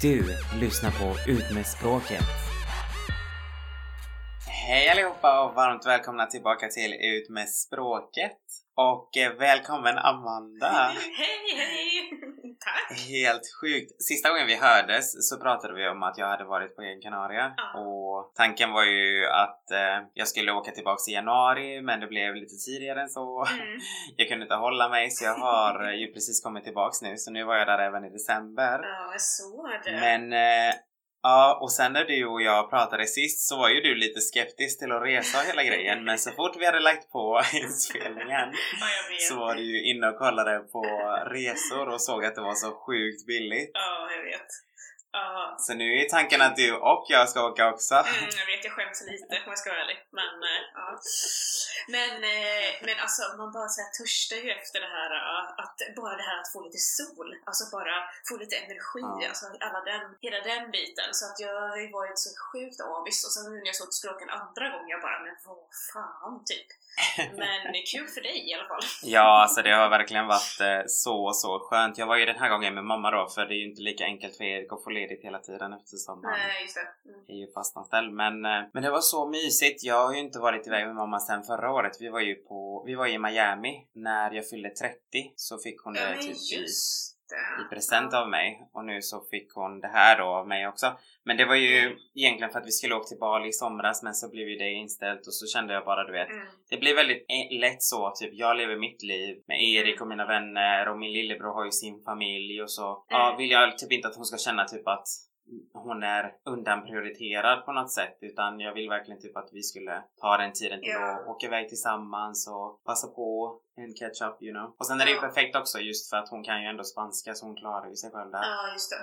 Du lyssnar på Ut med språket. Hej allihopa och varmt välkomna tillbaka till Ut med språket. Och eh, välkommen Amanda! Hej hej! Tack! Helt sjukt! Sista gången vi hördes så pratade vi om att jag hade varit på Gran Canaria Ja. och tanken var ju att eh, jag skulle åka tillbaks i januari men det blev lite tidigare än så. Mm. Jag kunde inte hålla mig så jag har ju precis kommit tillbaks nu så nu var jag där även i december. Ja, jag såg det. Men eh, ja, och sen när du och jag pratade sist så var ju du lite skeptisk till att resa och hela grejen men så fort vi hade lagt på inspelningen Ja, så var du ju inne och kollade på resor och såg att det var så sjukt billigt. Ja, jag vet. Ja. Så nu är tanken att du och jag ska åka också. Mm, jag vet, jag skäms lite om jag ska vara ärlig. Men, ja. men, eh, men alltså man bara så här törstar ju efter det här att bara det här att få lite sol, alltså bara få lite energi, alltså alla den, hela den biten. Så att jag har ju varit så sjukt avis och sen nu när jag såg att skulle åka en andra gång, jag bara men vad fan typ. Men kul för dig i alla fall. Ja, alltså det har verkligen varit eh, så, så skönt. Jag var ju den här gången med mamma då för det är ju inte lika enkelt för Erik att få ledigt hela tiden eftersom han. Mm. är ju fastanställd. Men, eh, men det var så mysigt. Jag har ju inte varit iväg med mamma sedan förra året. Vi var ju på, vi var i Miami när jag fyllde 30 så fick hon det typ i. i present av mig och nu så fick hon det här då av mig också. Men det var ju Mm. egentligen för att vi skulle åka till Bali i somras men så blev ju det inställt och så kände jag bara du vet Mm. det blir väldigt e- lätt så, typ jag lever mitt liv med Erik och mina vänner och min lillebror har ju sin familj och så ja, Mm. vill jag typ inte att hon ska känna typ att hon är undanprioriterad på något sätt utan jag vill verkligen typ att vi skulle ta den tiden till Ja. att åka iväg tillsammans och passa på en catch up you know. Och sen är det ju perfekt också just för att hon kan ju ändå spanska så hon klarar ju sig själv där. Ja, just det.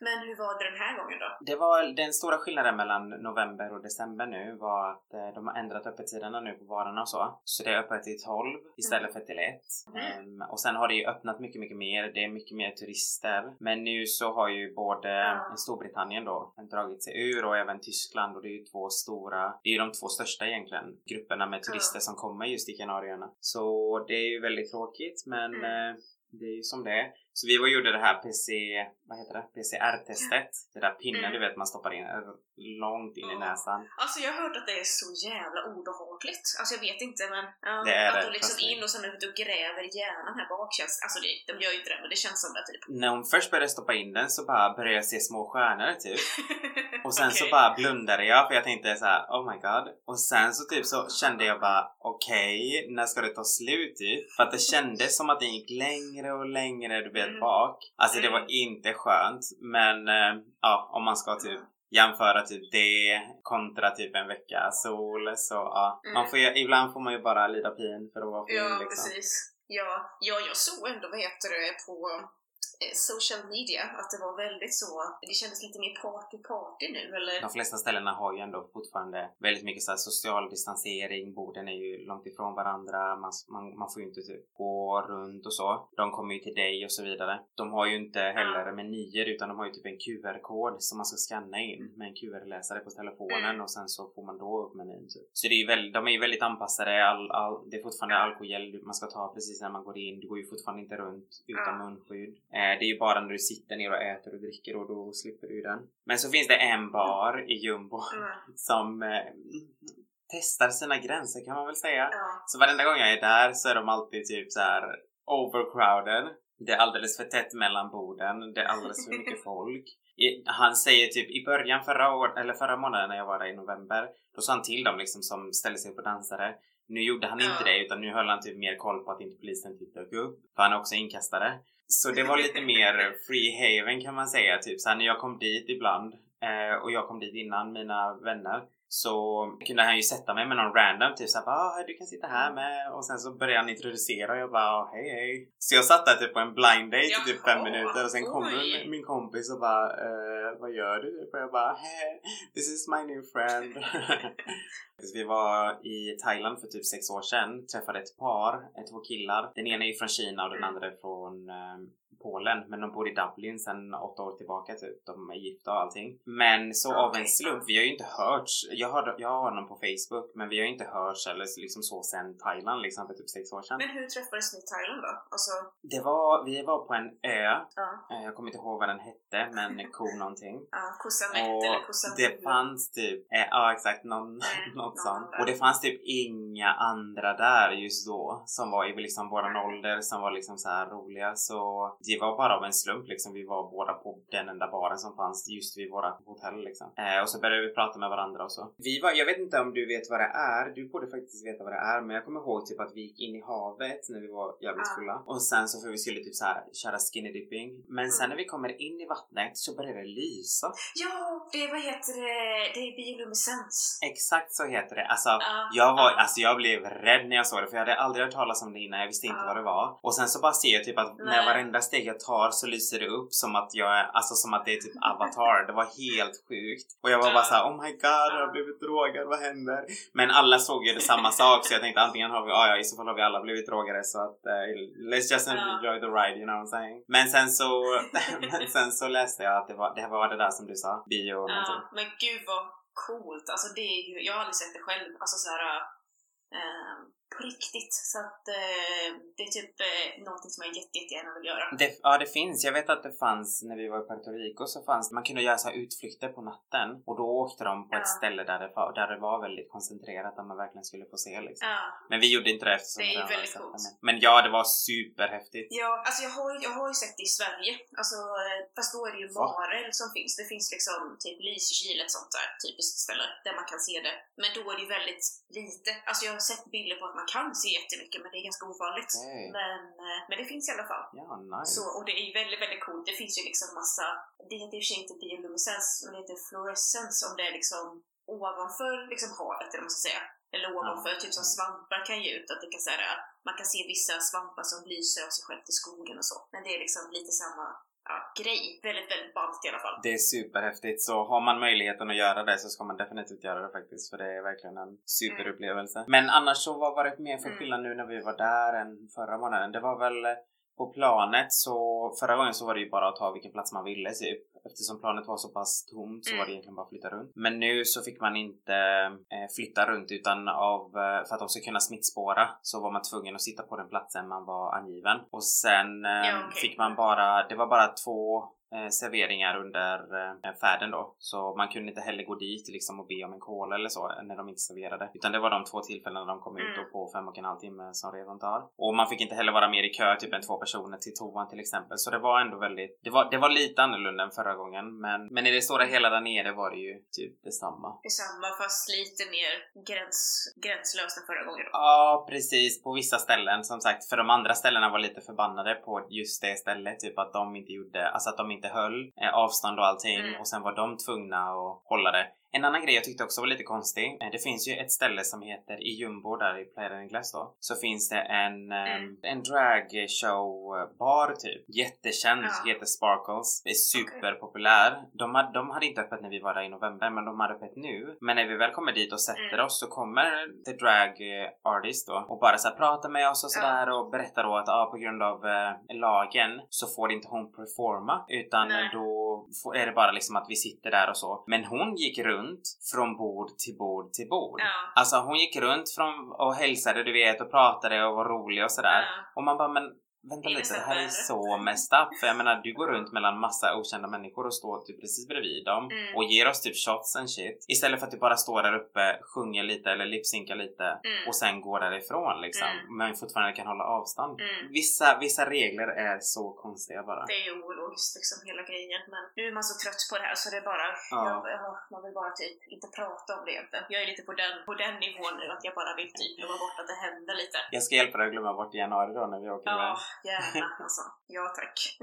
Men hur var det den här gången då? Det var den stora skillnaden mellan november och december nu var att eh, de har ändrat öppettiderna nu på varorna och så. Så det är öppet till 12 istället för till 1. Mm. Ehm, och sen har det ju öppnat mycket, mycket mer. Det är mycket mer turister. Men nu så har ju både Ja. Storbritannien då dragit sig ur och även Tyskland och det är ju två stora, det är ju de två största egentligen grupperna med turister Ja. som kommer just i Kanarieöarna. Så det är ju väldigt tråkigt men Mm. eh, det är ju som det är. Så vi var och gjorde det här PC, vad heter det? PCR-testet. Det där pinnen Mm. du vet man stoppar in eh, långt in i Ja. näsan. Alltså jag har hört att det är så jävla obehagligt. Alltså jag vet inte men... Ja, Det är att det, du liksom in och sen ut och gräver i hjärnan här bak känns... Alltså det, de gör ju inte det men det känns som det typ. När hon först började stoppa in den så bara började jag se små stjärnor typ. Och sen så Okej. bara blundade jag för jag tänkte så här: oh my god. Och sen så typ så kände jag bara okej, när ska det ta slut typ? För att det kändes som att den gick längre och längre du vet Mm. bak. Alltså det var Mm. inte skönt. Men eh, ja, om man ska typ jämföra typ det kontra typ en vecka sol så ja. Mm. Man får ju, ibland får man ju bara lida pin för att vara fin Ja, liksom. precis. Ja, ja, jag såg ändå, vad heter det, på social media att det var väldigt så, det kändes lite mer party-party nu eller? De flesta ställena har ju ändå fortfarande väldigt mycket så social distansering, borden är ju långt ifrån varandra, man, man, man får ju inte typ gå runt och så. De kommer ju till dig och så vidare. De har ju inte heller menyer utan de har ju typ en QR-kod som man ska scanna in med en QR-läsare på telefonen Mm. och sen så får man då upp menyn. Typ. Så det är väldigt, de är ju väldigt anpassade, all, all, det är fortfarande alkogel man ska ta precis när man går in, du går ju fortfarande inte runt utan munskydd. Eh, det är ju bara när du sitter ner och äter och dricker och då slipper du den. Men så finns det en bar i jumbo Mm. som eh, testar sina gränser kan man väl säga. Ja. Så varenda gång jag är där så är de alltid typ så här overcrowded. Det är alldeles för tätt mellan borden. Det är alldeles för mycket folk. I, han säger typ i början förra året, eller förra månaden när jag var där i november, då sa han till dem liksom som ställde sig på dansare. Nu gjorde han inte det utan nu höll han typ mer koll på att inte polisen typ dök upp. För han är också inkastare. Så det var lite mer free haven kan man säga. Typ så här, när jag kom dit ibland eh, och jag kom dit innan mina vänner så kunde han ju sätta mig med någon random typ såhär ah, du kan sitta här med och sen så började han introducera och jag bara "Ah, hej hej. Så jag satt där typ på en blind date i typ fem minuter och sen oj. min, min kompis och bara eh, vad gör du? Och jag bara hey, this is my new friend. Vi var i Thailand för typ sex år sedan, träffade ett par, två killar. Den ena är från Kina och den Mm. andra är från eh, Polen, men de bor i Dublin sedan åtta år tillbaka typ. De är gifta och allting. Men så av en slump, vi har ju inte hört jag har, jag har honom på Facebook men vi har inte hörts eller liksom så sen Thailand liksom för typ sex år sedan. Men hur träffades ni i Thailand då? Alltså, Det var, vi var på en ö, Eh, jag kommer inte ihåg vad den hette men ko någonting. ja Mätt Och eller Kossa det fanns typ, eh, ja exakt, någon, Mm, något sånt. Och det fanns typ inga andra där just då som var i liksom våran ålder som var liksom så här roliga så det var bara av en slump liksom. Vi var båda på den enda baren som fanns just vid våra hotell liksom. Eh, och så började vi prata med varandra och så. Vi var, jag vet inte om du vet vad det är, du borde faktiskt veta vad det är men jag kommer ihåg typ att vi gick in i havet när vi var jävligt Ja. fulla och sen så för vi skulle typ så här köra skinny dipping men sen Mm. när vi kommer in i vattnet så började det lysa. Ja, det vad heter det? Det är bioluminescens. Exakt så heter det. Alltså, Ja, jag, var, ja. alltså jag blev rädd när jag såg det för jag hade aldrig hört talas om det innan. Jag visste inte Ja. vad det var. Och sen så bara ser jag typ att när Nej. varenda steg jag tar så lyser det upp som att jag är, alltså som att det är typ avatar. Det var helt sjukt. Och jag var bara såhär, oh my god, jag har blivit drogad, vad händer? Men alla såg ju det samma sak så jag tänkte antingen har vi, ja ja i så fall har vi alla blivit drogade så att eh, let's just enjoy the ride, you know what I'm saying? Men sen så, men sen så läste jag att det var det, här var det där som du sa, bio och någonting. Ja, men gud vad coolt. Alltså det är ju, jag har aldrig sett det själv. Alltså så här, eh, på riktigt. Så att eh, det är typ eh, någonting som jag jätte, jättegärna vill göra. Det, ja, det finns. Jag vet att det fanns när vi var i Puerto Rico så fanns man kunde göra så utflykter på natten och då åkte de på ett Ja. ställe där det, var, där det var väldigt koncentrerat där man verkligen skulle få se liksom. Ja, Men vi gjorde inte det eftersom Det är hade väldigt coolt. det. Men ja, det var superhäftigt. ja alltså jag har, jag har ju sett det i Sverige. Alltså, eh, fast då är det ju Va? Marel som finns. Det finns liksom typ Lysekil, ett sånt där typiskt ställe där man kan se det. Men då är det ju väldigt lite. Alltså jag har sett bilder på att man kan se jättemycket men det är ganska ovanligt. Okej. Men, eh, men det finns i alla fall. Ja, nice. Så, och det är ju väldigt, väldigt coolt. Det finns ju liksom massa, det heter i och för sig inte bioluminescens, men det heter fluorescens om det är liksom ovanför liksom havet eller vad man ska säga. Eller ovanför, Ja. typ som svampar kan ge ut. Att det kan säga, man kan se vissa svampar som lyser av sig själv i skogen och så. Men det är liksom lite samma ja, grej. Väldigt, väldigt ballt i alla fall. Det är superhäftigt så har man möjligheten att göra det så ska man definitivt göra det faktiskt för det är verkligen en superupplevelse. Men annars så vad var det mer för Mm. skillnad nu när vi var där än förra månaden? Det var väl på planet så förra gången så var det ju bara att ta vilken plats man ville typ. Eftersom planet var så pass tomt så Mm. var det egentligen bara att flytta runt. Men nu så fick man inte eh, flytta runt utan av, eh, för att de ska kunna smittspåra så var man tvungen att sitta på den platsen man var angiven. Och sen eh, Ja, okej. fick man bara, det var bara två serveringar under eh, färden då. Så man kunde inte heller gå dit liksom och be om en cola eller så när de inte serverade. Utan det var de två tillfällena de kom ut Mm. då på fem och en halv timme som redan tar. Och man fick inte heller vara mer i kö typ än två personer till toan till exempel. Så det var ändå väldigt, det var, det var lite annorlunda än förra gången. Men, men i det stora hela där nere var det ju typ detsamma. Det är samma fast lite mer gräns, gränslöst än förra gången då. Ja, precis. På vissa ställen som sagt. För de andra ställena var lite förbannade på just det stället. Typ att de inte gjorde, alltså att de inte höll eh, avstånd och allting. Mm. Och sen var de tvungna att hålla det. En annan grej jag tyckte också var lite konstig. eh, Det finns ju ett ställe som heter i Jumbo där i Playa del Ingles då. Så finns det en, eh, Mm. en dragshow-bar typ. Jättekänd, Ja. heter Sparkles. Det är superpopulär. De, hade, de hade inte öppet när vi var där i november men de hade öppet nu. Men när vi väl kommer dit och sätter Mm. oss så kommer the drag eh, artist då och bara så här pratar med oss och sådär och berättar då att ah, på grund av eh, lagen så får inte hon performa utan Nej. då får, är det bara liksom att vi sitter där och så. Men hon gick runt från bord till bord till bord. Ja. Alltså hon gick runt från och hälsade du vet och pratade och var rolig och sådär. Ja. Och man bara men vänta lite, det här är så messed up. För jag menar du går runt mellan massa okända människor och står typ precis bredvid dem Mm. och ger oss typ shots and shit. Istället för att du bara står där uppe, sjunger lite eller lipsynkar lite Mm. och sen går därifrån liksom. Mm. Men fortfarande kan hålla avstånd. Mm. Vissa, vissa regler är så konstiga bara. Det är ju ologiskt liksom hela grejen men nu är man så trött på det här så det är bara, Ja. jag, ja, man vill bara typ inte prata om det egentligen. Jag är lite på den, på den nivån nu att jag bara vill typ glömma bort att det händer lite. Jag ska hjälpa dig att glömma bort i januari då när vi åker iväg. Ja, gärna alltså. Ja tack.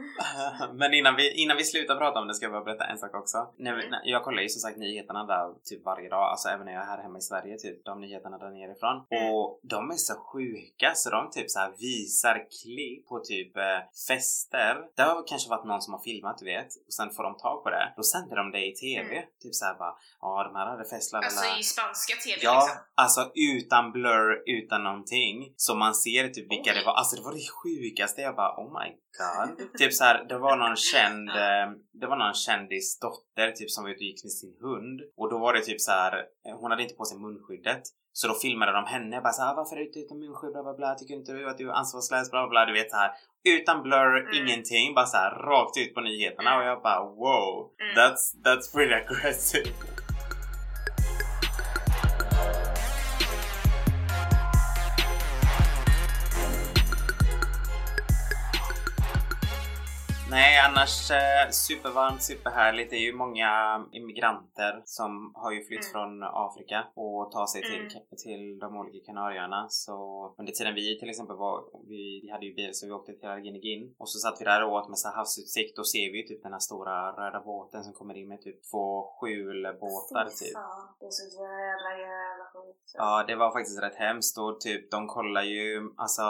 Men innan vi, innan vi slutar prata om det ska jag bara berätta en sak också. När Mm. när, jag kollar ju som sagt nyheterna där typ varje dag, alltså även när jag är här hemma i Sverige, typ de nyheterna där nerifrån. Mm. Och de är så sjuka så de typ så här visar klipp på typ eh, fester. Det har kanske varit någon som har filmat du vet och sen får de tag på det. Då sänder de det i TV. Mm. Typ så här bara, ja de här hade fest. Alltså i spanska TV Ja, liksom. alltså utan blur, utan någonting. Så man ser typ vilka Oj. det var. Alltså det var det sjukaste. Jag bara oh my god. typ så här, det var någon känd, eh, det var någon kändis dotter typ som var ute och gick med sin hund och då var det typ så här, eh, hon hade inte på sig munskyddet. Så då filmade de henne bara såhär, varför är du inte utan munskydd? Bla, bla, bla. Tycker inte du att du är ansvarslös? Bla, bla, bla. Du vet så här. Utan blur, Mm. ingenting. Bara så här rakt ut på nyheterna och jag bara wow. Mm. That's, that's pretty aggressive. Annars eh, supervarmt, superhärligt. Det är ju många immigranter som har ju flytt Mm. från Afrika och tar sig till, Mm. till de olika Kanarieöarna. Så under tiden vi till exempel var, vi, vi hade ju bil så vi åkte till Argenigin och så satt vi där och åt med så havsutsikt och ser vi ju typ den här stora röda båten som kommer in med typ två skjulbåtar typ. det är så jävla jävla sjukt. Ja, det var faktiskt rätt hemskt och typ de kollar ju, alltså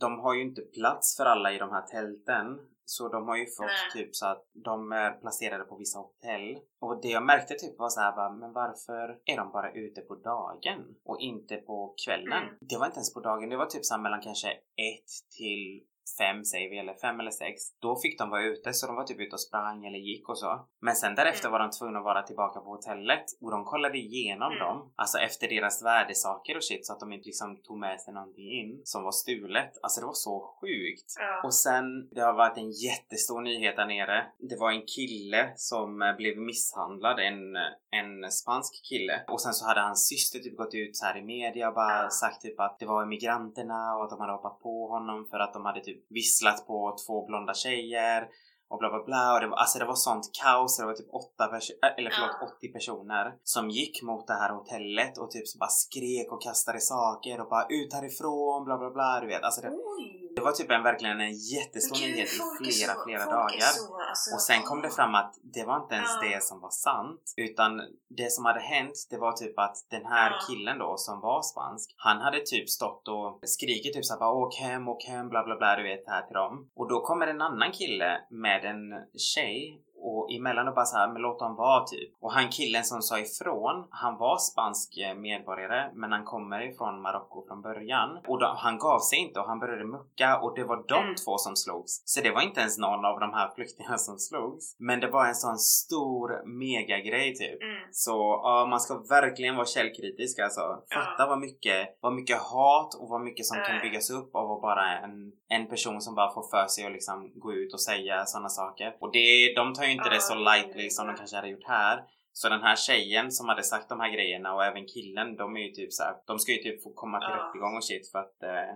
de har ju inte plats för alla i de här tälten. Så de har ju fått Nej. typ så att de är placerade på vissa hotell. Och det jag märkte typ var så här bara, men varför är de bara ute på dagen och inte på kvällen? Mm. Det var inte ens på dagen, det var typ så mellan kanske ett till fem säger vi, eller fem eller sex. Då fick de vara ute så de var typ ute och sprang eller gick och så. Men sen därefter Mm. var de tvungna att vara tillbaka på hotellet och de kollade igenom Mm. dem. Alltså efter deras värdesaker och shit så att de inte liksom tog med sig någonting in som var stulet. Alltså det var så sjukt. Ja. Och sen, det har varit en jättestor nyhet där nere. Det var en kille som eh, blev misshandlad, en, en spansk kille. Och sen så hade hans syster typ gått ut så här i media och bara Ja. sagt typ att det var immigranterna och att de hade hoppat på honom för att de hade typ visslat på två blonda tjejer och bla bla bla och det var, alltså det var sånt kaos, det var typ åtta personer, eller förlåt Ja. 80 personer som gick mot det här hotellet och typ så bara skrek och kastade saker och bara ut härifrån bla bla bla du vet alltså det, Oj! Det var typ en, verkligen en jättestor gud, nyhet i flera, så- flera dagar. så, alltså, Och sen kom det fram att det var inte ens Ja. det som var sant. Utan det som hade hänt, det var typ att den här Ja. killen då som var spansk, han hade typ stått och skrikit typ såhär bara åk hem, åk hem, bla bla bla, du vet här till dem. Och då kommer en annan kille med en tjej och emellan och bara såhär, men låt dem vara typ. Och han killen som sa ifrån, han var spansk eh, medborgare men han kommer ifrån Marocko från början. Och då, han gav sig inte och han började mucka och det var de Mm. två som slogs. Så det var inte ens någon av de här flyktingarna som slogs. Men det var en sån stor megagrej typ. Mm. Så ja, man ska verkligen vara källkritisk alltså. Fatta Ja. vad mycket, vad mycket hat och vad mycket som kan Ja. byggas upp av att bara en, en person som bara får för sig att liksom gå ut och säga sådana saker. Och det, de tar ju inte det så lightly som de kanske hade gjort här. Så den här tjejen som hade sagt de här grejerna och även killen, de är ju typ så här, de ska ju typ få komma till Ja. rättegång och shit för att uh,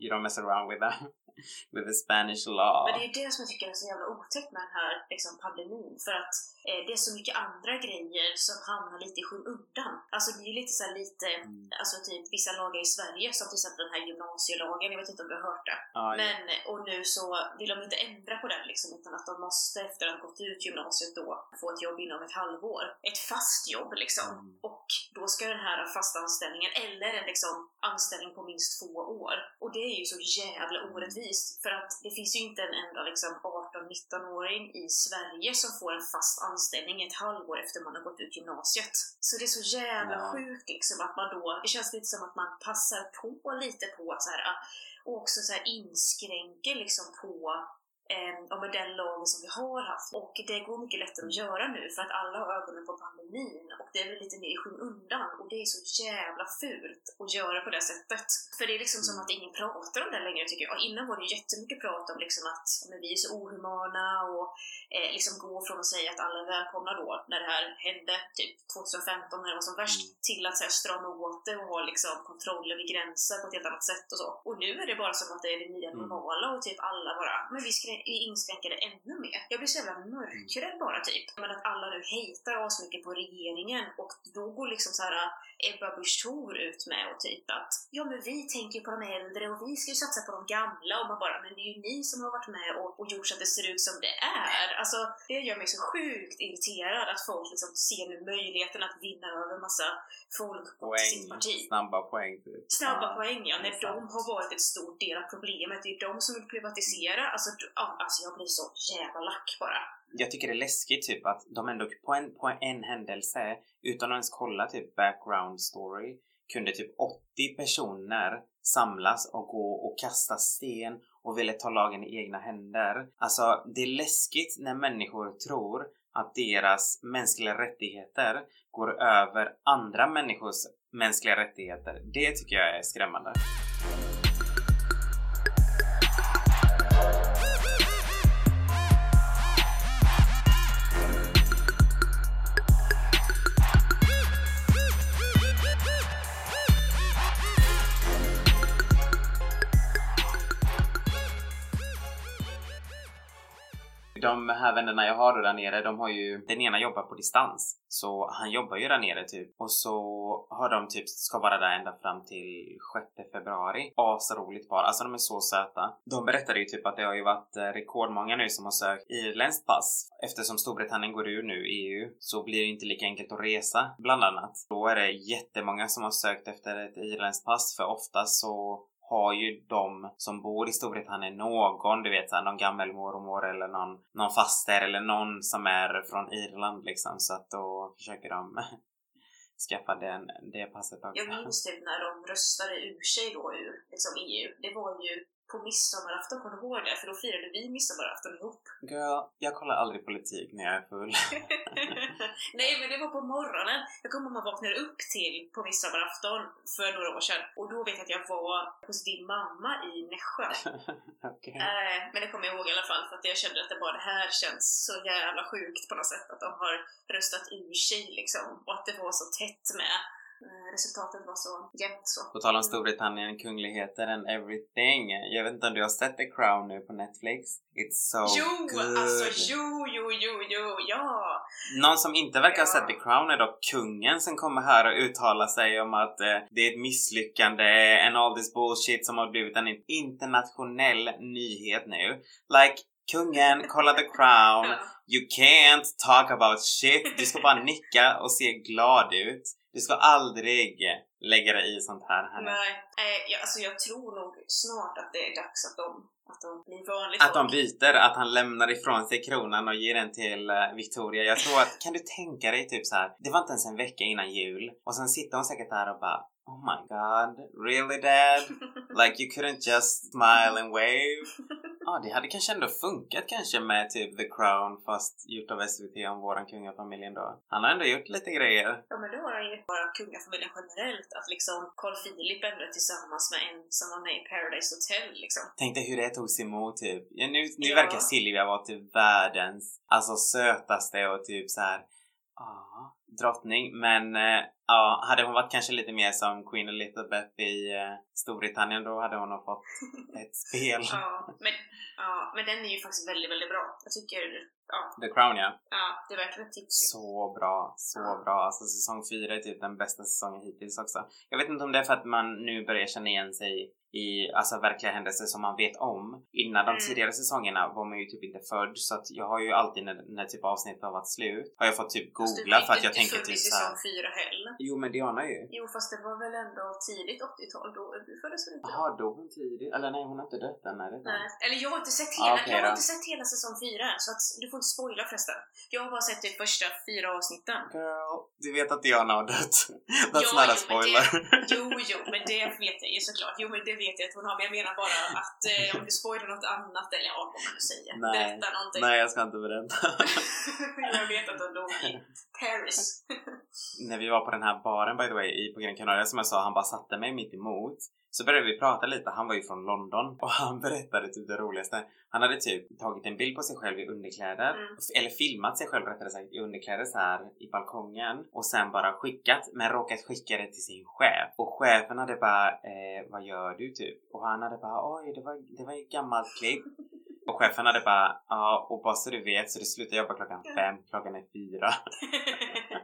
you don't mess around with the, with the Spanish law. Men det är ju det som jag tycker är så jävla otäckt med den här liksom, pandemin. För att det är så mycket andra grejer som hamnar lite i skymundan. Alltså det är ju lite så här lite, Mm. alltså typ vissa lagar i Sverige som till exempel den här gymnasielagen, jag vet inte om du har hört det. Ja, Men, och nu så vill de inte ändra på den liksom, utan att de måste efter att ha gått ut gymnasiet då få ett jobb inom ett halvår. Ett fast jobb liksom. Mm. Och då ska den här fasta anställningen, eller en liksom anställning på minst två år. Och det är ju så jävla orättvist. För att det finns ju inte en enda liksom 18-19-åring i Sverige som får en fast anställning ett halvår efter man har gått ut gymnasiet. Så det är så jävla Ja. sjukt liksom att man då, det känns lite som att man passar på lite på så här, ah, och också så här inskränker liksom på eh, ja, men den lagen som vi har haft. Och det går mycket lättare att göra nu för att alla har ögonen på pandemin och det är lite mer i skymundan och det är så jävla fult att göra på det sättet. För det är liksom som att ingen pratar om det längre tycker jag. Innan var det jättemycket prat om liksom att men vi är så ohumana och eh, liksom gå från att säga att alla är välkomna då när det här hände, typ 2015 när det var som värst, Mm. till att så här, strama åt det och ha liksom kontroller vid gränser på ett helt annat sätt och så. Och nu är det bara som att det är det nya Mm. normala och typ alla bara, men vi, skrä- vi inskränker det ännu mer. Jag blir så jävla mörkrädd bara typ. Men att alla nu hatar asmycket på regeringen och då går liksom så här Ebba Busch ut med och typ att ja men vi tänker på de äldre och vi ska ju satsa på de gamla och man bara men det är ju ni som har varit med och, och gjort så att det ser ut som det är. Alltså det gör mig så sjukt irriterad att folk liksom ser nu möjligheten att vinna över massa folk på till sitt poäng, parti. snabba poäng typ. Snabba Ja. poäng ja, när är de har varit ett stort del av problemet. Det är de som vill privatisera. Alltså, d- alltså jag blir så jävla lack bara. jag tycker det är läskigt typ att de ändå på en, på en händelse utan att ens kolla typ background story kunde typ 80 personer samlas och gå och kasta sten och ville ta lagen i egna händer. Alltså, det är läskigt när människor tror att deras mänskliga rättigheter går över andra människors mänskliga rättigheter. Det tycker jag är skrämmande. Här vännerna jag har då där nere, de har ju, den ena jobbar på distans. Så han jobbar ju där nere typ. Och så har de typ, ska vara där ända fram till 6 februari. Asroligt par, alltså de är så söta. De berättade ju typ att det har ju varit eh, rekordmånga nu som har sökt irländskt pass. Eftersom Storbritannien går ur nu, EU, så blir det inte lika enkelt att resa, bland annat. Då är det jättemånga som har sökt efter ett irländskt pass, för ofta så har ju de som bor i Storbritannien någon, du vet såhär någon gammelmormor eller någon, någon faster eller någon som är från Irland liksom så att då försöker de skaffa den, det passet också. Jag minns typ när de röstade ur sig då ur liksom EU. Det var ju på midsommarafton, kommer du ihåg det? För då firade vi midsommarafton ihop. Girl, jag kollar aldrig politik när jag är full. Nej, men det var på morgonen. Jag kommer ihåg man vaknade upp till på midsommarafton för några år sedan. Och då vet jag att jag var hos din mamma i Nässjö. okay. äh, men det kommer jag ihåg i alla fall för att jag kände att det bara det här känns så jävla sjukt på något sätt. Att de har röstat ur sig liksom. Och att det var så tätt med Eh, resultatet var så jämnt så. På tal om Storbritannien, kungligheter and everything. Jag vet inte om du har sett The Crown nu på Netflix? It's so jo, good! alltså jo, jo, jo, jo, ja! Någon som inte verkar ha Ja. sett The Crown är dock kungen som kommer här och uttalar sig om att eh, det är ett misslyckande and all this bullshit som har blivit en internationell nyhet nu. Like, kungen, kolla The Crown. You can't talk about shit. Du ska bara nicka och se glad ut. Du ska aldrig lägga dig i sånt här. Hanna. Nej, eh, ja, alltså jag tror nog snart att det är dags att de, att de blir vanligt Att de folk. byter, att han lämnar ifrån sig kronan och ger den till eh, Victoria. Jag tror att, kan du tänka dig typ så här. det var inte ens en vecka innan jul och sen sitter hon säkert där och bara Oh my god, really dad? Like you couldn't just smile and wave? Ja, det hade kanske ändå funkat kanske med typ The Crown fast gjort av SVT om våran kungafamilj ändå. Han har ändå gjort lite grejer. Ja men då har han ju bara kungafamiljen generellt att liksom Carl Philip ändå tillsammans med en som var med i Paradise Hotel liksom. Tänk dig hur det togs emot typ. Ja, nu nu Ja. verkar Silvia vara typ världens alltså sötaste och typ så här. Ja, drottning. Men eh, ja, hade hon varit kanske lite mer som Queen Elizabeth i eh, Storbritannien då hade hon nog fått ett spel. Ja, men, ja, men den är ju faktiskt väldigt, väldigt bra. Jag tycker, ja, The Crown ja. ja det är verkligen ett tips. Så bra, så Ja. bra. Alltså säsong fyra är typ den bästa säsongen hittills också. Jag vet inte om det är för att man nu börjar känna igen sig i alltså verkliga händelser som man vet om. Innan de Mm. tidigare säsongerna var man ju typ inte född så att jag har ju alltid när, när typ avsnittet har varit slut har jag fått typ googla för att jag tänker typ säsong såhär. fyra heller. Jo men Diana ju. Jo, fast det var väl ändå tidigt 80-tal då? Du föddes väl inte? Jaha, dog hon tidigt? Eller nej, hon har inte dött än. Är det Nej. Eller jag har inte sett Ah, hela, okej jag har då. inte sett hela säsong fyra så att du får inte spoila förresten. Jag har bara sett de första fyra avsnitten. Girl, du vet att Diana har dött. That's Ja, not a spoiler. Jo, jo, men det vet jag ju såklart. Jo, men det vet jag att hon har. Men jag menar bara att eh, om du spoilar något annat, eller ja, vad man nu säger. Nej. Berätta någonting. nej, jag ska inte berätta. jag vet att hon dog i Paris. När vi var på den här baren by the way i, på Gran Canaria som jag sa, han bara satte mig mitt emot. Så började vi prata lite, han var ju från London och han berättade typ det roligaste. Han hade typ tagit en bild på sig själv i underkläder, Mm. eller filmat sig själv rättare sagt i underkläder så här i balkongen och sen bara skickat, men råkat skicka det till sin chef. Och chefen hade bara, eh, vad gör du typ? Och han hade bara, oj det var, det var ett gammalt klipp. Och chefen hade bara, ja och bara så du vet så du slutar jobba klockan fem, klockan är fyra.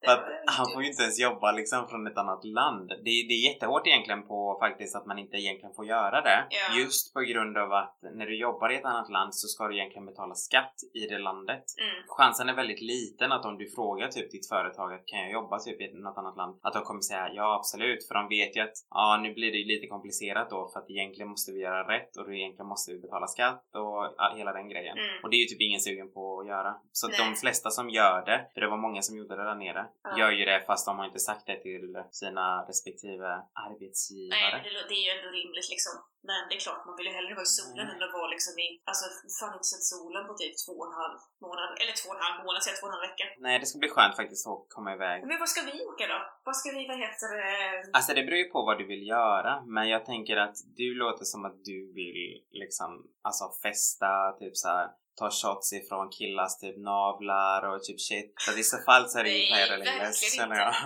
ja. att han får ju inte ens jobba liksom från ett annat land. Det, är- det är jättehårt egentligen på faktiskt att man inte egentligen får göra det. Ja. Just på grund av att när du jobbar i ett annat land så ska du egentligen betala skatt i det landet. Mm. Chansen är väldigt liten att om du frågar typ ditt företag att kan jag jobba typ i något annat land? Att de kommer säga ja absolut för de vet ju att ja nu blir det ju lite komplicerat då för att egentligen måste vi göra rätt och egentligen måste vi vi betala skatt och ja, hela den grejen. Mm. Och det är ju typ ingen sugen på att göra. Så Nej. de flesta som gör det, för det var många som gjorde det där nere, Ja. gör ju det fast de har inte sagt det till sina respektive Nej, arbetsgivare. men det, det är ju ändå rimligt liksom. Men det är klart, man vill ju hellre vara i solen Mm. än att vara liksom i... Alltså, fan inte sett solen på typ två och en halv månad. Eller två och en halv månad, säger två och en halv vecka. Nej, det ska bli skönt faktiskt att komma iväg. Men vad ska vi åka då? Vad ska vi, vad heter det? Alltså det beror ju på vad du vill göra, men jag tänker att du låter som att du vill liksom, alltså festa, typ så här ta shots ifrån killars typ navlar och typ shit. Så i så fall så är det ju Ingles verkligen känner jag.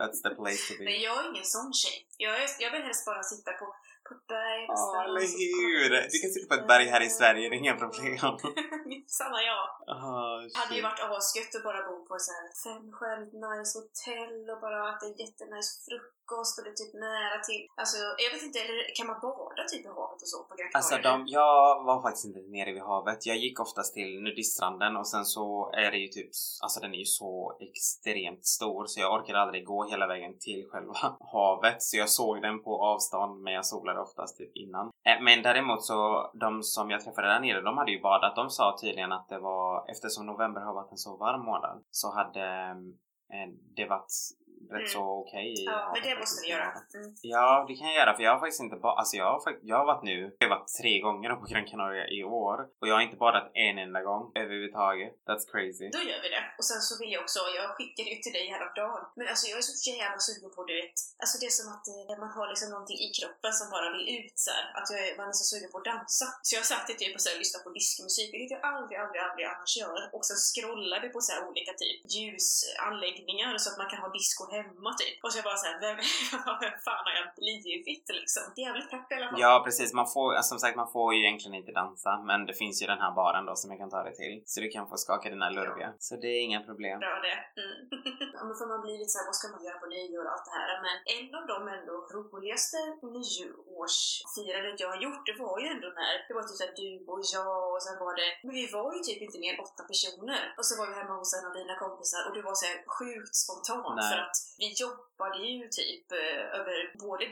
That's the place to be. Nej, jag är ingen sån tjej. Jag, är, jag vill helst bara sitta på, på ett berg Ja, någonstans eller hur! Du kan sitta på ett berg här i Sverige, det är inga problem. Sanna jag. Oh, Det hade ju varit asgött att bara bo på så här femstjärnigt nice hotell och bara äta jättenice frukost frukost eller typ nära till. Alltså jag vet inte, eller kan man bada typ i havet och så på Gran Alltså de, jag var faktiskt inte nere vid havet. Jag gick oftast till nudiststranden och sen så är det ju typ, alltså den är ju så extremt stor så jag orkade aldrig gå hela vägen till själva havet. Så jag såg den på avstånd men jag solade oftast typ innan. Eh, men däremot så, de som jag träffade där nere, de hade ju badat. De sa tydligen att det var, eftersom november har varit en så varm månad, så hade eh, det varit rätt Mm. så okej i Ja, men det måste vi i göra. Mm. Ja, det kan jag göra för jag har faktiskt inte bara, alltså jag har, jag har varit nu, jag har varit tre gånger på Gran Canaria i år och jag har inte badat en enda gång överhuvudtaget. That's crazy. Då gör vi det. Och sen så vill jag också, jag skickade ju till dig häromdagen. Men alltså jag är så jävla sugen på, du vet. Alltså det är som att eh, man har liksom någonting i kroppen som bara vill ut så här. Att jag är, man är så sugen på att dansa. Så jag satt i typ och så här, lyssnade på diskmusik, vilket jag aldrig, aldrig, aldrig annars gör. Och sen scrollade på så här olika typ ljusanläggningar så att man kan ha disco hemma typ. Och så jag bara såhär, vem, vem fan har jag blivit liksom? Jävligt pepp i alla fall. Ja precis, man får, alltså, som sagt man får ju egentligen inte dansa men det finns ju den här baren då som jag kan ta dig till. Så du kan få skaka dina lurviga. Så det är inga problem. Bra det. Mm. ja, men får man bli lite såhär, vad ska man göra på nyår och allt det här. Men en av de ändå roligaste nyårsfirandet jag har gjort, det var ju ändå när det var typ såhär du och jag och sen var det, men vi var ju typ inte mer än åtta personer. Och så var vi hemma hos en av dina kompisar och det var såhär sjukt spontant Nej. för att vi jobbade ju typ eh, över både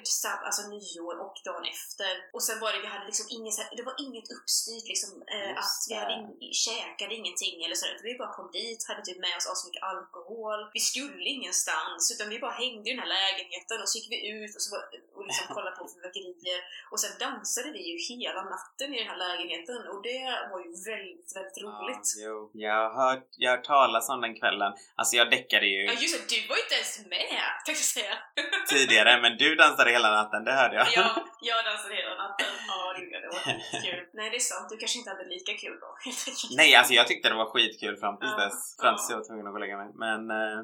alltså nyår och dagen efter. Och sen var det, vi hade liksom här- det var inget uppstyrt liksom eh, att vi hade in, käkade ingenting eller så. utan Vi bara kom dit, hade typ med oss så mycket alkohol. Vi skulle ingenstans utan vi bara hängde i den här lägenheten och så gick vi ut och, så var, och liksom kollade på fyrverkerier. Och sen dansade vi ju hela natten i den här lägenheten och det var ju väldigt, väldigt roligt. Ja, jo. Jag har hört, jag har hört talas om den kvällen. Alltså jag däckade ju Ja just det, du var inte ens med tänkte jag säga. tidigare men du dansade hela natten, det hörde jag. Ja, jag dansade hela natten. Ja, det var skitkul. Nej, det är sant. Du kanske inte hade lika kul då. Nej, alltså jag tyckte det var skitkul fram tills Ja, dess. Fram tills ja. jag var tvungen att gå och lägga mig. Men, eh,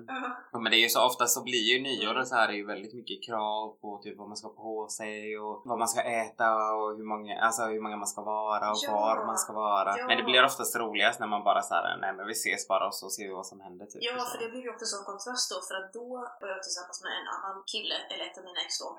Ja. men det är ju så ofta så blir ju nyår och så här är ju väldigt mycket krav på typ vad man ska på sig och vad man ska äta och hur många, alltså hur många man ska vara och Ja. var man ska vara. Ja. Men det blir oftast roligast när man bara såhär, nej men vi ses bara och så ser vi vad som händer typ. Ja, så. för det blir ju också en sån kontrast då, för att då och jag tillsammans med en annan kille, eller ett av mina ex då, och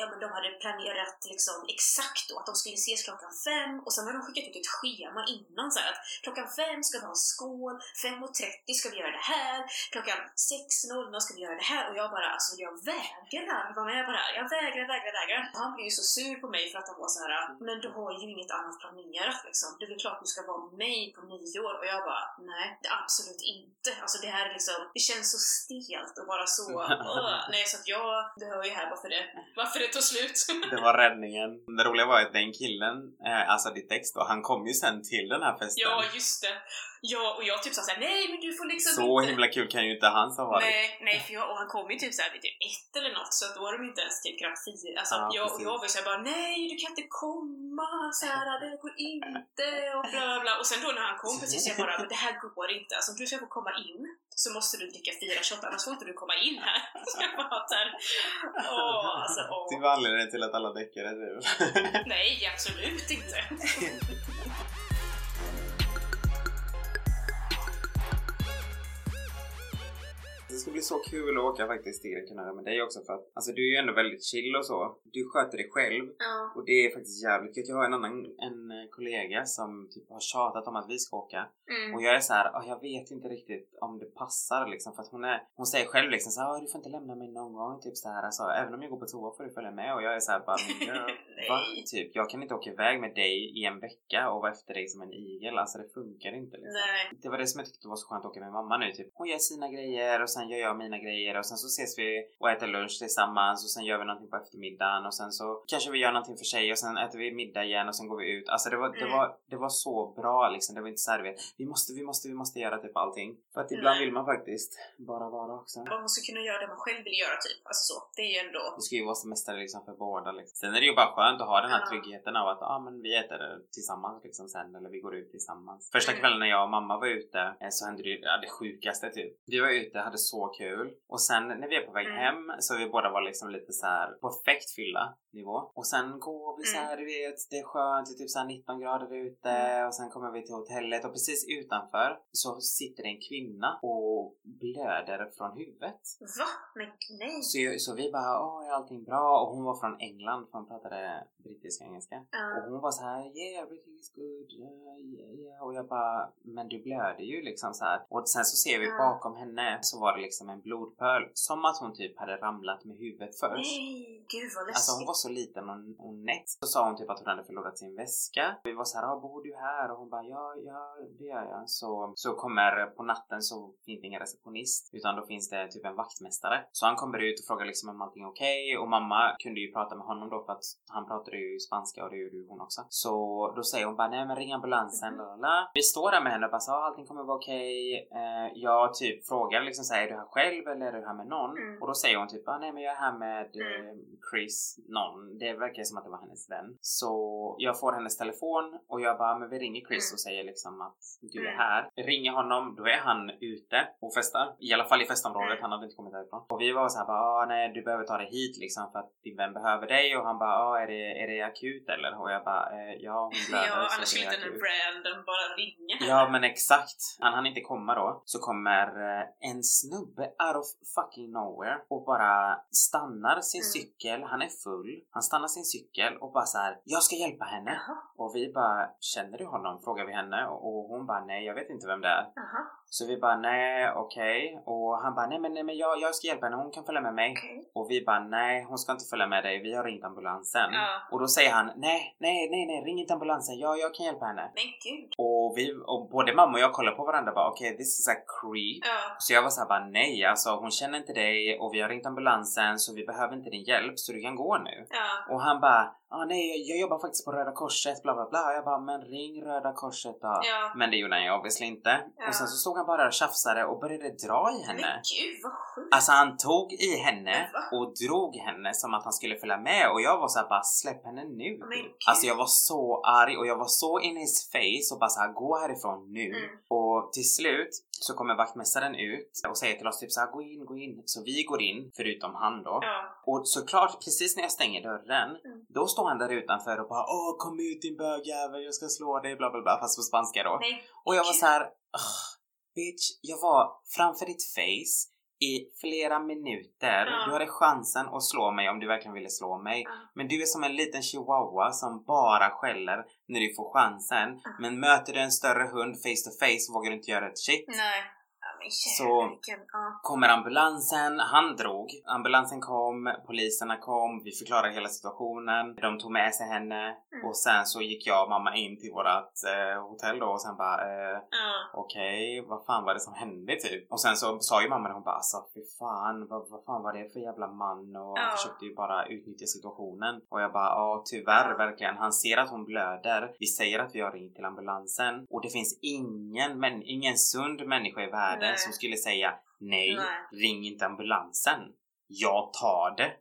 ja, men de hade planerat liksom exakt då att de skulle ses klockan fem och sen hade de skickat ut ett schema innan så här att klockan fem ska vi ha en skål, 5.30 ska vi göra det här, klockan 6.00 ska vi göra det här och jag bara alltså jag vägrar vara med på det här. Jag vägrar, vägrar, vägrar. Han blev ju så sur på mig för att han var så här ah, men du har ju inget annat planerat liksom. Det är väl klart du ska vara med mig på nyår och jag bara nej, absolut inte. Alltså det här är liksom, det känns så stelt att bara så, "Åh." nej så att jag, du hör ju här varför det, varför det tog slut. Det var räddningen. Det roliga var att den killen, eh, alltså ditt ex då, han kom ju sen till den här festen. ja, just det. Ja, och jag typ sa såhär, nej men du får liksom så inte... himla kul kan ju inte han ha varit. Nej, nej för jag, och han kom ju typ såhär vid typ ett eller något så att då var de inte ens typ knappt fyra. Alltså Ja, jag, och jag var ju såhär bara nej du kan inte komma såhär, det går inte och bla bla bla. Och sen då när han kom precis jag bara, men det här går inte. Alltså om du ska få komma in så måste du dricka fyra shot annars får inte du komma in här. Så jag bara såhär, åh alltså åh. Det var anledningen till att alla däckade nu. Nej absolut inte. bli så kul att åka faktiskt till Canaria med dig också för att alltså du är ju ändå väldigt chill och så. Du sköter dig själv Ja. och det är faktiskt jävligt gött. Jag har en annan en eh, kollega som typ har tjatat om att vi ska åka Mm. och jag är så här, "Ah, jag vet inte riktigt om det passar liksom för att hon är, hon säger själv liksom så här, "Ah, du får inte lämna mig någon gång typ så här alltså, även om jag går på toa får du följa med och jag är så här bara, va? Typ, jag kan inte åka iväg med dig i en vecka och vara efter dig som en igel, alltså det funkar inte liksom. Nej. Det var det som jag tyckte var så skönt att åka med mamma nu. Typ. Hon gör sina grejer och sen gör jag mina grejer och sen så ses vi och äter lunch tillsammans och sen gör vi någonting på eftermiddagen och sen så kanske vi gör någonting för sig och sen äter vi middag igen och sen går vi ut. Alltså det var, det Mm. var, det var så bra liksom. Det var inte såhär vi måste, vi måste, vi måste göra typ allting. För att ibland Nej. vill man faktiskt bara vara också. Man måste kunna göra det man själv vill göra typ. Alltså så. Det är ju ändå... Det ska ju vara semester liksom för båda liksom. Sen är det ju bara skönt att ha den här Ja. tryggheten av att ah, men vi äter tillsammans liksom sen eller vi går ut tillsammans. Första Mm. kvällen när jag och mamma var ute eh, så hände det ju ja, det sjukaste typ. Vi var ute, hade så kul och sen när vi är på väg Mm. hem så vi båda var liksom lite så här perfekt fylla nivå och sen går vi så Mm. här, du vet, det är skönt, det är typ så här 19 grader ute Mm. och sen kommer vi till hotellet och precis utanför så sitter det en kvinna och blöder från huvudet. Va? Men nej. Så, så vi bara, åh är allting bra? Och hon var från England för hon pratade brittisk engelska. Och Ja. hon var så här, yeah everything is good, yeah, yeah, yeah. Och jag bara, men du blöder ju liksom så här. Och sen så ser vi bakom henne så var det liksom en blodpöl. Som att hon typ hade ramlat med huvudet först. Nej, gud vad läskigt. Alltså hon var så liten och, nätt. Så sa hon typ att hon hade förlorat sin väska. Vi var så här, ah, bor du här? Och hon bara, ja, ja, det gör jag. Så, så kommer på natten så finns det ingen receptionist. Utan då finns det typ en vaktmästare. Så han kommer ut och frågar liksom om allting är okej. Och mamma kunde ju prata med honom då för att han pratade ju spanska och det gjorde ju hon också. Så då säger hon bara, nej men ring ambulansen. Mhm. lalala. Vi står där med henne och bara, ah, allting kommer vara okej. Eh, jag typ frågar liksom så här, är du här själv eller är du här med någon? Mm. Och då säger hon typ, ah, nej men jag är här med Mm. eh, Chris, någon. Det verkar som att det var hennes vän. Så jag får hennes telefon och jag bara, men vi ringer Chris Mm. och säger liksom att du är Mm. här. Ringer honom, då är han ute och festar. I alla fall i festområdet, Mm. han hade inte kommit därifrån. Och vi var så här bara, ah, nej du behöver ta dig hit liksom för att din vän behöver dig. Och han bara, ah, är, det, är det akut eller? Och jag bara, eh, ja hon blöder Ja, annars är inte en akut. random bara ringa Ja men exakt. Han hann inte komma då. Så kommer eh, en snubbe out of fucking nowhere och bara stannar sin Mm. cykel. Han är full. Han stannar sin cykel och bara så här. Jag ska hjälpa henne. Jaha, Och vi bara, känner du honom? Frågar vi henne och hon bara, nej jag vet inte vem det är. jaha, Så vi bara, nej okej. Och han bara, nej men, nej, men jag, jag ska hjälpa henne. Hon kan följa med mig. okej. Och vi bara, nej hon ska inte följa med dig. Vi har ringt ambulansen. Ja. Och då säger han, nej, nej, nej, nej, ring inte ambulansen. Ja, jag kan hjälpa henne. Men gud. Och, vi, och både mamma och jag kollade på varandra och bara okej, this is a creep. Ja. Så jag var såhär bara nej, alltså hon känner inte dig och vi har ringt ambulansen så vi behöver inte din hjälp så du kan gå nu. Ja. Och han bara ah, nej jag, jobbar faktiskt på Röda Korset bla bla bla. Jag bara men ring Röda Korset då. Ja. Men det gjorde han ju obviously inte. Ja. Och sen så stod han bara och tjafsade och började dra i Men henne. gud vad sjukt. Alltså han tog i henne Men och drog henne som att han skulle följa med och jag var såhär bara släpp henne nu. Men. Alltså jag var så arg och jag var så in his face och bara såhär gå härifrån nu. Mm. Och till slut så kommer vaktmästaren ut och säger till oss typ såhär gå in, gå in. Så vi går in, förutom han då. Ja. Och såklart precis när jag stänger dörren, Mm. då står han där utanför och bara åh kom ut din bögjävel, jag ska slå dig bla bla bla fast på spanska då. Nej. Och jag var så här, "Ugh, bitch, jag var framför ditt face i flera minuter. Ja. Du hade chansen att slå mig om du verkligen ville slå mig. Ja. Men du är som en liten chihuahua som bara skäller när du får chansen. Ja. Men möter du en större hund face to face vågar du inte göra ett shit. Nej. Så-. Kommer ambulansen, han drog. Ambulansen kom, poliserna kom, vi förklarade hela situationen. De tog med sig henne Mm. och sen så gick jag och mamma in till vårat eh, hotell då och sen bara eh, Ja. okej, vad fan var det som hände typ? Och sen så sa ju mamma det, hon bara alltså fy fan, vad, vad fan var det för jävla man? Och Ja. försökte ju bara utnyttja situationen. Och jag bara ja tyvärr verkligen, han ser att hon blöder. Vi säger att vi har ringt till ambulansen och det finns ingen, men, ingen sund människa i världen Nej. som skulle säga nej, Nej. ring inte ambulansen. Jag tar det.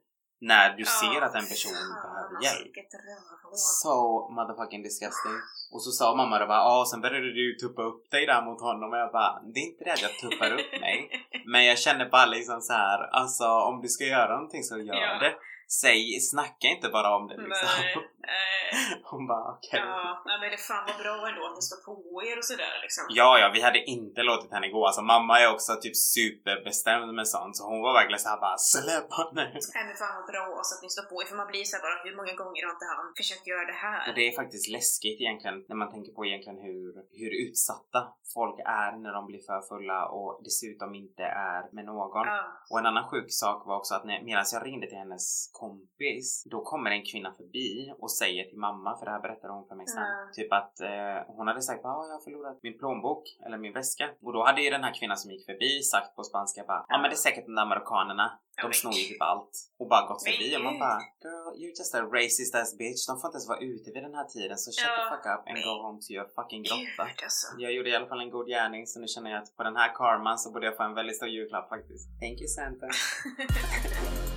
När du Ja, ser att en person fan, behöver alltså, hjälp. Vilket rövhål. So motherfucking disgusting. Och så sa mamma då bara, ja sen började du tuppa upp dig där mot honom och jag bara, det är inte det att jag tuppar upp mig. Men jag känner bara liksom så här, alltså om du ska göra någonting så gör Ja. det. Säg, snacka inte bara om det liksom. Nej. Eh, Hon bara okej. ja, nej, men det fan vad bra ändå att ni står på er och sådär liksom. Ja, ja, vi hade inte låtit henne gå. Alltså mamma är också typ superbestämd med sånt så hon var verkligen såhär bara släpp henne. Nej men fan vad bra alltså att ni står på er för man blir såhär bara hur många gånger har inte han försökt göra det här? Och det är faktiskt läskigt egentligen när man tänker på egentligen hur, hur utsatta folk är när de blir för fulla och dessutom inte är med någon. Ja. Och en annan sjuk sak var också att medan jag ringde till hennes kompis, då kommer en kvinna förbi och säger till mamma, för det här berättade hon för mig sen, Ja. typ att eh, hon hade sagt att jag har förlorat min plånbok eller min väska. Och då hade ju den här kvinnan som gick förbi sagt på spanska bara, ja men det är säkert de där amerikanerna, Ja, de men snor ju typ allt. Och bara gått förbi och man bara, girl you're just a racist ass bitch, de får inte ens vara ute vid den här tiden så shut the Ja, fuck up and go home to your fucking grotta. Alltså. Jag gjorde i alla fall en god gärning så nu känner jag att på den här karman så borde jag få en väldigt stor julklapp faktiskt. Thank you Santa.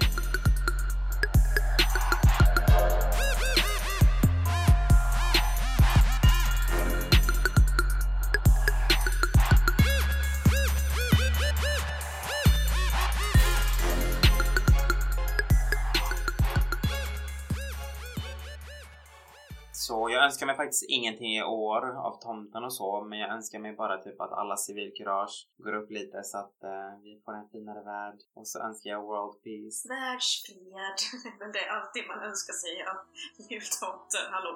jag önskar mig faktiskt ingenting i år av tomten och så, men jag önskar mig bara typ att alla civilkurage går upp lite så att eh, vi får en finare värld. Och så önskar jag world peace. Världsfred. Men det är alltid man önskar sig av jultomten, hallå?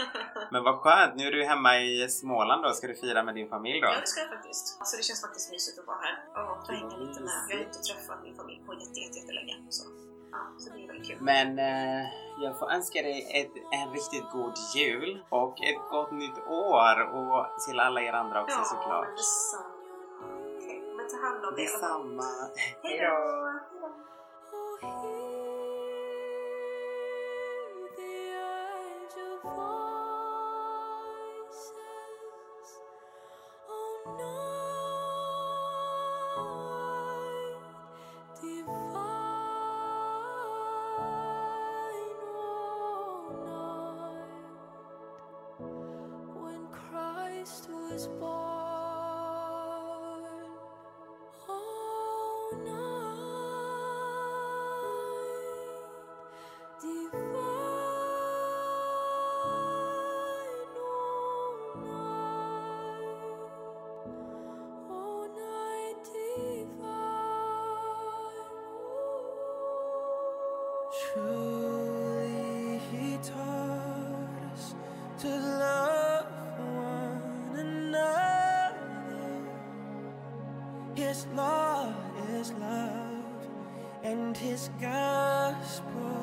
Men vad skönt, nu är du hemma i Småland då, ska du fira med din familj då? Ja, det ska jag faktiskt. Alltså det känns faktiskt mysigt att vara här och hänga lite med. Jag har inte träffat min familj på jätte, jätte, jättelänge. Så, så det är väldigt kul. Men eh, jag får önska dig ett, en riktigt god jul och ett gott nytt år och till alla er andra också ja, såklart. men detsamma. Okej, men ta hand om dig. Detsamma. Hej Hej to love one another. His law is love, and His gospel.